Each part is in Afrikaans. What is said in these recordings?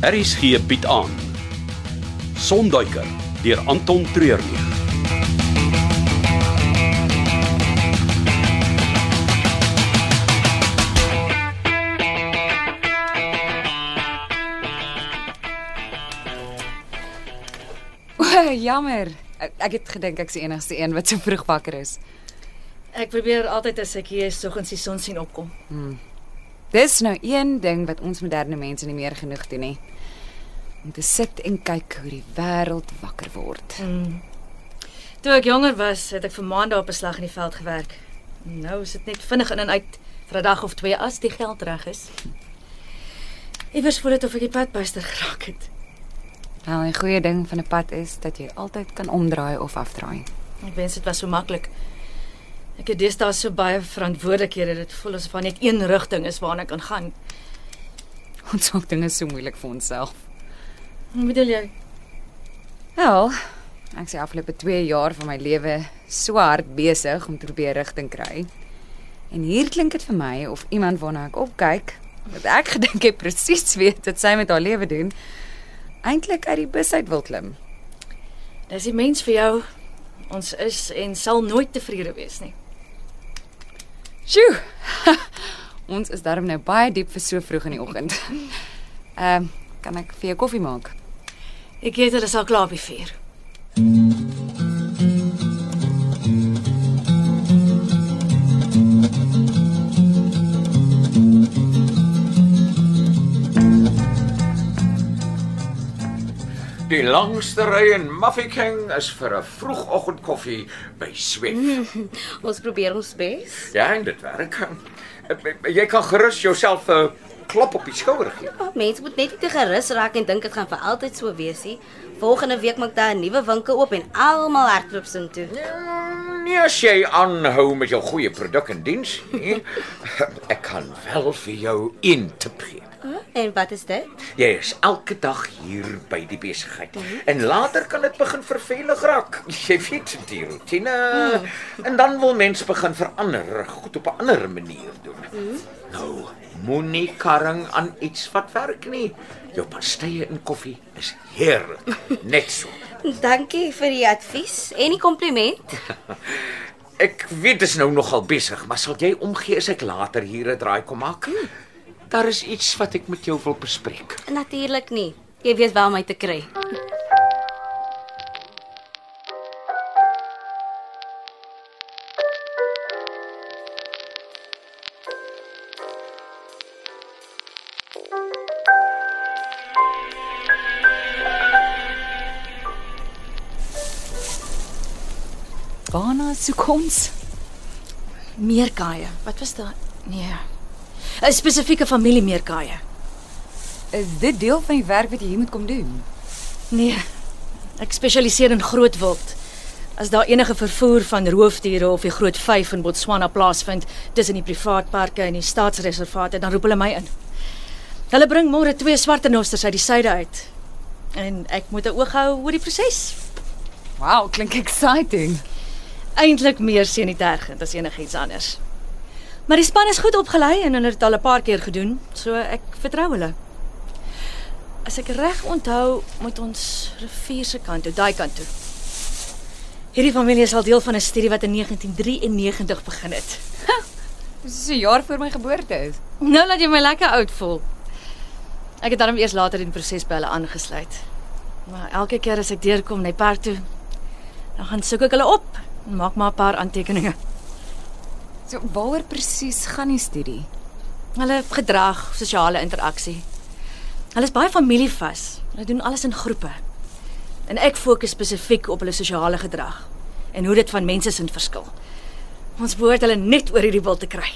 Aries gee Piet aan. Sonduiker deur Anton Treurnig. O, jammer. Ek, ek het gedink ek's die enigste een wat so vroeg wakker is. Ek probeer altyd as ek hier soggens die son sien opkom. Dis nou een ding wat ons moderne mense nie meer genoeg doen nie. Om te sit en kyk hoe die wêreld wakker word. Toe ek jonger was, het ek vir maande op 'n slag in die veld gewerk. Nou is dit net vinnig in en uit vir 'n dag of twee as die geld reg is. Iewers voel dit of ek die padbuister geraak het. Nou, 'n goeie ding van 'n pad is dat jy altyd kan omdraai of afdraai. Ek wens dit was so maklik. Ek het deesdae so baie verantwoordelikhede, dit voel asof daar net een rigting is waarna ek kan gaan. Ons maak dinge so moeilik vir onsself. Wat bedoel jy? Wel, ek se afgelope 2 jaar van my lewe so hard besig om te probeer rigting kry. En hier klink dit vir my of iemand waarna ek opkyk, wat ek gedink het presies weet wat sy met haar lewe doen, eintlik uit die bus uit wil klim. Dis die mens vir jou. Ons is en sal nooit tevrede wees nie. Sjoe. Ons is darm nou baie diep vir so vroeg in die oggend. Ehm, uh, kan ek vir jou koffie maak? Ek weet hulle sal klaar by 4. Die langste ry in Mafeking is vir 'n vroegoggendkoffie by Swift. Ons probeer ons bes. Ja, en dit werk. Eh, Jy kan gerus jouself 'n klop op die skouer gee. Maar mense moet net nie te gerus raak en dink dit gaan vir altyd so wees nie. Volgende week maak daar 'n nuwe winkel oop en almal hardloop sin toe. Nee, as jy aanhou met jou goeie produk en diens, nee. Ek kan wel vir jou een tip gee. Huh? En wat is dit? Jy is elke dag hier by die besigheid. En later kan dit begin vervelig raak. Jy weet die rotine. En dan wil mens begin verander, goed op 'n ander manier doen. Nou, moenie karring aan iets wat werk nie. Jou pastye en koffie is heerlik. Net so. Dankie vir die advies en die kompliment. Ek weet dis nou nogal besig, maar sal jy omgee as ek later hier 'n draai kom maak? Daar is iets wat ek met jou wil bespreek. Natuurlik nie. Jy weet waar om my te kry. Waarna soek ons? Meerkaaie. Wat was daai? Nee. 'n Spesifieke familie meerkaaie. Is dit deel van die werk wat jy hier moet kom doen? Nee. Ek spesialiseer in groot wild. As daar enige vervoer van roofdiere of die groot vyf in Botswana plaasvind tussen die privaatparke en die staatsreservate, dan roep hulle my in. Hulle bring môre twee swart renosters uit die suide uit. En ek moet 'n oog hou oor die proses. Wow, klink exciting. Eintlik meer senitergend as enigiets anders. Maar die span is goed opgelei en hulle het al 'n paar keer gedoen, so ek vertrou hulle. As ek reg onthou, moet ons rivier se kant toe, daai kant toe. Hierdie familie is al deel van 'n studie wat in 1993 begin het. Dis 'n jaar voor my geboorte is. Nou laat jy my lekker oud voel. Ek het dan eers later in die proses by hulle aangesluit. Maar elke keer as ek deurkom na die park toe, dan gaan soek ek hulle op en maak maar 'n paar aantekeninge. So waaroor presies gaan die studie? Hulle gedrag, sosiale interaksie. Hulle is baie familievas. Hulle doen alles in groepe. En ek fokus spesifiek op hulle sosiale gedrag en hoe dit van mense sin verskil. Ons behoort hulle net oor hierdie wil te kry.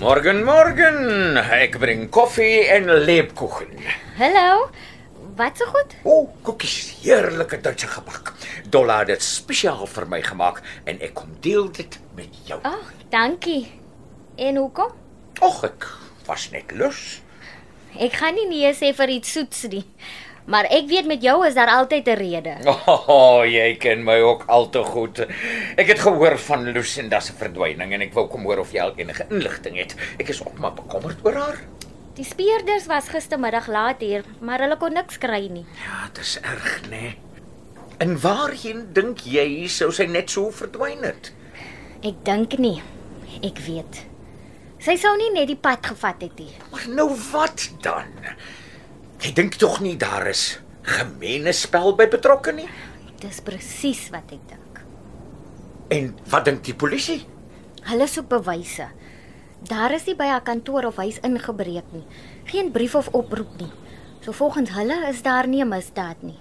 Morgen, morgen. Ek bring koffie en lebkuchen. Hallo. Wat so goed? O, oh, koekies, heerlike Duitse gebak. Dolla het dit spesiaal vir my gemaak en ek kom deel dit met jou. Ag, oh, dankie. En hoekom? Och ek was net lus. Ek gaan nie nee sê vir iets soets nie. Maar ek weet met jou is daar altyd 'n rede. O, oh, jy ken my ook al te goed. Ek het gehoor van Lucinda se verdwyning en ek wou kom hoor of jy al enige inligting het. Ek is ook maar bekommerd oor haar. Die speurders was gistermiddag laat hier, maar hulle kon niks kry nie. Ja, dit is erg, né? Nee. En waarheen dink jy sou sy net so verdwyn het? Ek dink nie. Ek weet. Sy sou nie net die pad gevat het nie. Maar nou wat dan? Jy dink tog nie daar is gemeene spel by betrokke nie? Dis presies wat ek dink. En wat dink die polisie? Hulle soek bewyse. Daar is nie by haar kantoor of huis ingebreek nie. Geen brief of oproep nie. So volgens hulle is daar nie 'n misdaad nie.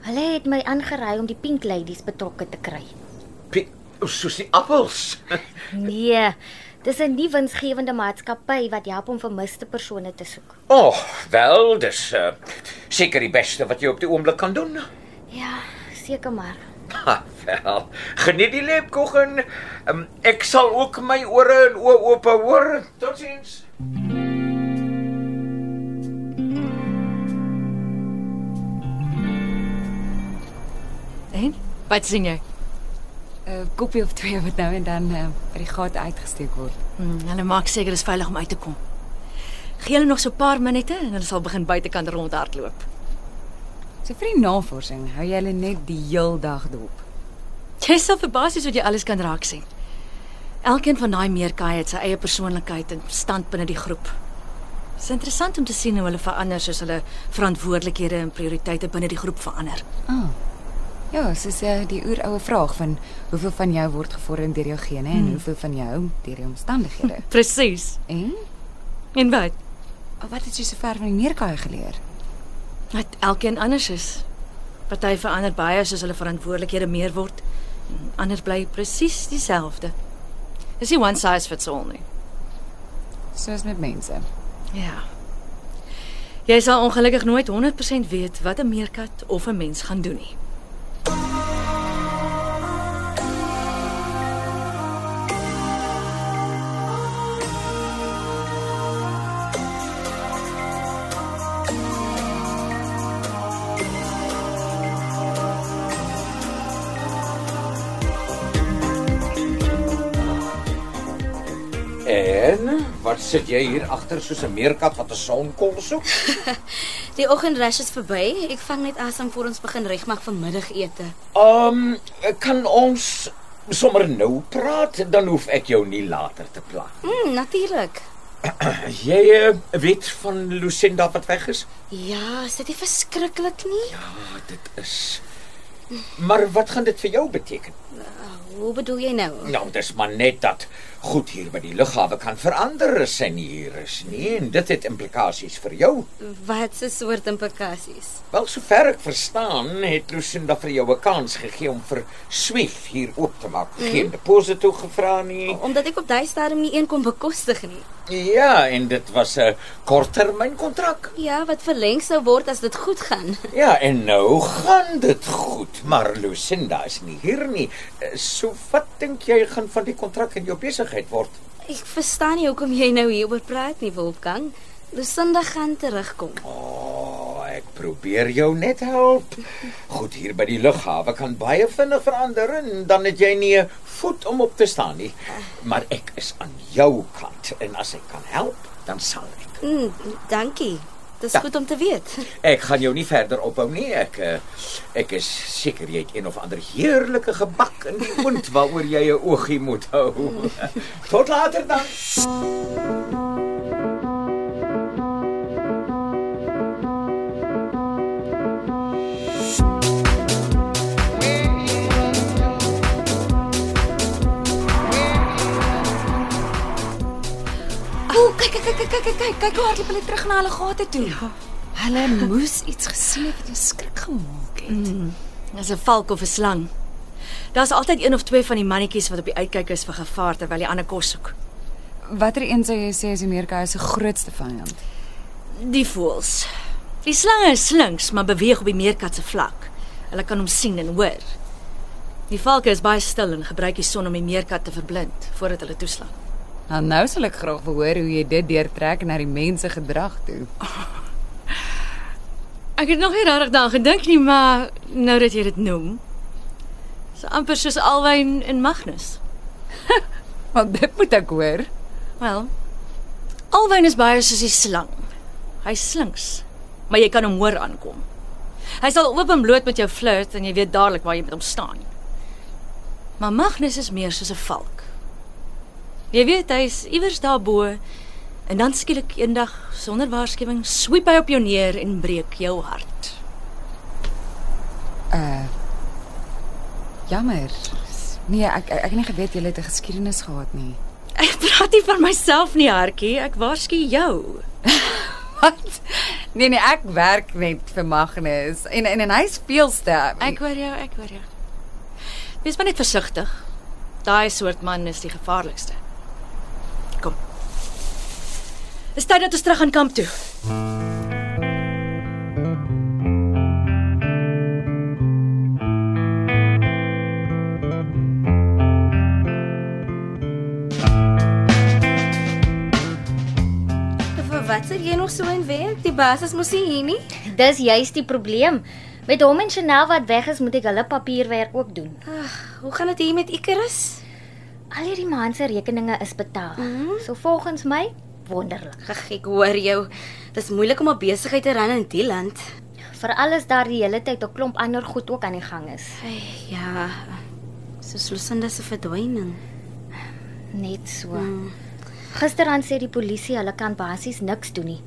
Hulle het my aangery om die Pink Ladies betrokke te kry. P soos die appels. Nee, dis 'n nie winsgewende maatskappy wat help om vermiste persone te soek. O, oh, wel, dis uh, seker die beste wat jy op die oomblik kan doen. Ja, seker maar. Ha, wel. Geniet die lepkoeken. Um, ek sal ook my ore en oë oop hou, hoor. Totsiens. En wat sien jy? 'n Koppie of twee wat nou en dan uh, by die gat uitgesteek word. Hmm, hulle maak seker dis veilig om uit te kom. Gee hulle nog so 'n paar minute en hulle sal begin buitekant rondhardloop. So vir die navorsing hou jy hulle net die heel dag dop. Jy sal verbaas wees wat jy alles kan raak sien. Elkeen van daai meerkaai het sy eie persoonlikheid en stand binne die groep. Dit is interessant om te sien hoe hulle verander soos hulle verantwoordelikhede en prioriteite binne die groep verander. Ah. Ja, soos uh, die oeroue vraag van hoeveel van jou word gevorm deur jou gene en Hmm. hoeveel van jou deur die omstandighede. Presies. en En wat? wat het jy sover van die meerkaai geleer? Dat elkeen anders is. Party verander baie soos hulle verantwoordelikhede meer word. Ander bly presies dieselfde. Dis nie one size fits all nie. Soos met mense. Ja. Jy sal ongelukkig nooit 100% weet wat 'n meerkat of 'n mens gaan doen nie. Sit jy hier agter soos 'n meerkat wat 'n sonkol soek? Die oggendrush is verby. Ek vang net asem voor ons begin regmaak vir middagete. Ehm, um, kan ons sommer nou praat, dan hoef ek jou nie later te pla. Mm, natuurlik. Jy uh, weet van Lucinda wat weg is? Ja, is dit nie verskriklik nie? Ja, dit is. Maar wat gaan dit vir jou beteken? Hoe bedoel jy nou? Nou, dis maar net dat goed hier by die lughawe kan verander as sy nie hier is nie en dit het implikasies vir jou. Wat 'n soort implikasies? Wel, sover ek verstaan, het Lucinda vir jou 'n kans gegee om vir Swift hier oop te maak. Geen deposito gevra nie. Omdat ek op daai stadium nie een kon bekostig nie. Ja, en dit was 'n korttermynkontrak. Ja, wat verleng sou word as dit goed gaan. Ja, en nou gaan dit goed, maar Lucinda is nie hier nie. So wat dink jy gaan van die kontrak in jou besigheid word? Ek verstaan nie hoekom jy nou hieroor praat nie, Wolfgang. Lucinda gaan terugkom. O, oh, ek probeer jou net help. Goed, hier by die lughawe kan baie vinnig verander en dan het jy nie 'n voet om op te staan nie. Maar ek is aan jou kant en as ek kan help, dan sal ek. Mm, dankie. Dis Ja. goed om te weet. Ek gaan jou nie verder ophou nie. Ek eh, ek is seker jy het een of ander heerlike gebak in die mond waaroor jy 'n oogie moet hou. Tot later dan. Kyk kyk kyk kyk kyk kyk hoe hardloop hulle terug na hulle gate toe. Ja. Hulle moes iets gesien het wat 'n skrik gemaak het. Mm. Dis 'n valk of 'n slang. Daar's altyd een of twee van die mannetjies wat op die uitkyk is vir gevaar terwyl die ander kos soek. Watter een sou jy sê is meerkaai se grootste vyand? Die voëls. Die slange is slinks, maar beweeg op die meerkat se vlak. Hulle kan hom sien en hoor. Die valke is baie stil en gebruik die son om die meerkat te verblind voordat hulle toeslaan. Nou nou sal ek graag wil hoor hoe jy dit deurtrek na die mense gedrag toe. Ek het nog nie regtig daaraan gedink nie, maar nou dat jy dit noem, so amper soos Alwyn en Magnus. Want dit moet ek hoor. Wel, Alwyn is baie soos die slang. Hy slinks, maar jy kan hom hoor aankom. Hy sal oop en bloot met jou flirt en jy weet dadelik waar jy met hom staan. Maar Magnus is meer soos 'n valk. Jy weet hy's iewers daarbo en dan skielik eendag sonder waarskuwing swiep hy op jou neer en breek jou hart. Uh Jammer. Nee, ek ek, ek het nie geweet jy het 'n geskiedenis gehad nie. Ek praat nie van myself nie, Hartjie, ek waarsku jou. Wat? Nee nee, ek werk net vir Magnus en en, en hy speelste. Ek hoor jou, ek hoor jou. Wees maar net versigtig. Daai soort man is die gevaarlikste. Kom. Dis tyd dat ons terug aan kamp toe. Wat sit jy nog so in werk? Die baas is mos nie hier nie. Dis juist die probleem. Met hom en Chanel wat weg is, moet ek hulle papierwerk ook doen. Ag, hoe gaan dit hier met Icarus? Al hierdie maand se rekeninge is betaal. Mhm. So volgens my wonderlik. Ag, ek hoor jou. Dis moeilik om 'n besigheid te ran in die land. Veral as daar die hele tyd 'n klomp ander goed ook aan die gang is. Ai, ja. Soos Lucinda se verdwyning. Net so. Mm. Gisteraan sê die polisie hulle kan basies niks doen nie.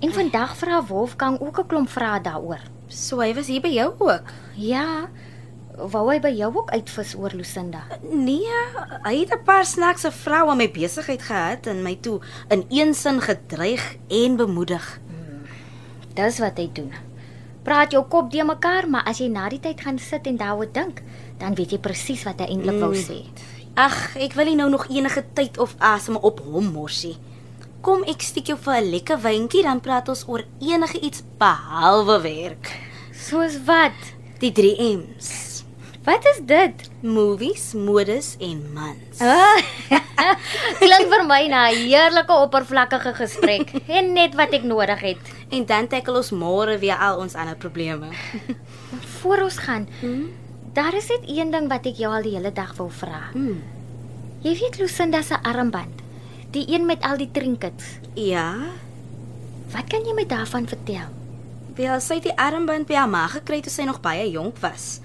En vandag vra Wolfgang ook 'n klomp vrae daaroor. So hy was hier by jou ook. Ja. Wou hy by jou ook uitvis oor Lucinda? Nee, hy het 'n paar snaakse vroue aan my besigheid gehad en my toe in een sin gedreig en bemoedig. Dis wat hy doen. Praat jou kop de mekaar, maar as jy na die tyd gaan sit en daaroor dink, dan weet jy presies wat hy eintlik wou Mm. sê. Ag, ek wil nie nou nog enige tyd of asem op hom morsie. Kom ek stiek jou vir 'n lekker wyntjie dan praat ons oor enige iets behalwe werk. Soos wat? Die 3 M's. Wat is dit? Movies, modes en mans. Ah, Klink vir my na 'n heerlike oppervlakkige gesprek en net wat ek nodig het. En dan tackle ons môre weer al ons ander probleme. Voor ons gaan, daar is net een ding wat ek jou al die hele dag wou vra. Hmm. Jy weet Lucinda se armband, die een met al die trinkets. Ja, Wat kan jy my daarvan vertel? wel sy het die armband by haar ma gekry toe sy nog baie jonk was.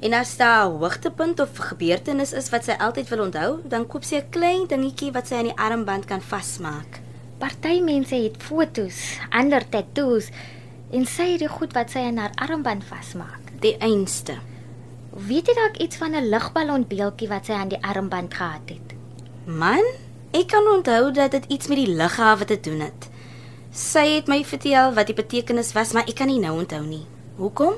En as daar 'n hoogtepunt of gebeurtenis is wat sy altyd wil onthou, dan koop sy 'n klein dingetjie wat sy aan die armband kan vasmaak. Party mense het fotos, ander tattoos en sy het die goed wat sy aan haar armband vasmaak. Die einste. Weet jy dalk iets van 'n ligballonbeeltjie wat sy aan die armband gehad het? Man, ek kan onthou dat dit iets met die lughawe te doen het. Sy het my vertel wat die betekenis was, maar ek kan nie nou onthou nie. Hoekom?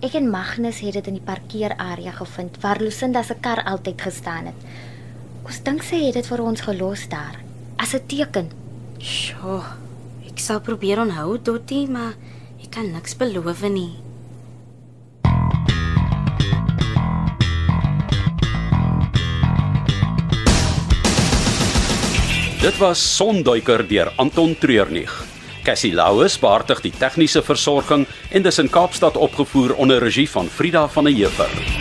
Ek en Magnus het dit in die parkeerarea gevind waar Lucinda se kar altyd gestaan het. Ons dink sy het dit vir ons gelos daar as 'n teken. Sjoe. Ek sal probeer onthou, Dottie, maar ek kan niks beloof nie. Dit was Sonduiker deur Anton Treurnig. Cassie Louws beheerdig die tegniese versorging en dis in Kaapstad opgevoer onder regie van Frida van der Heever.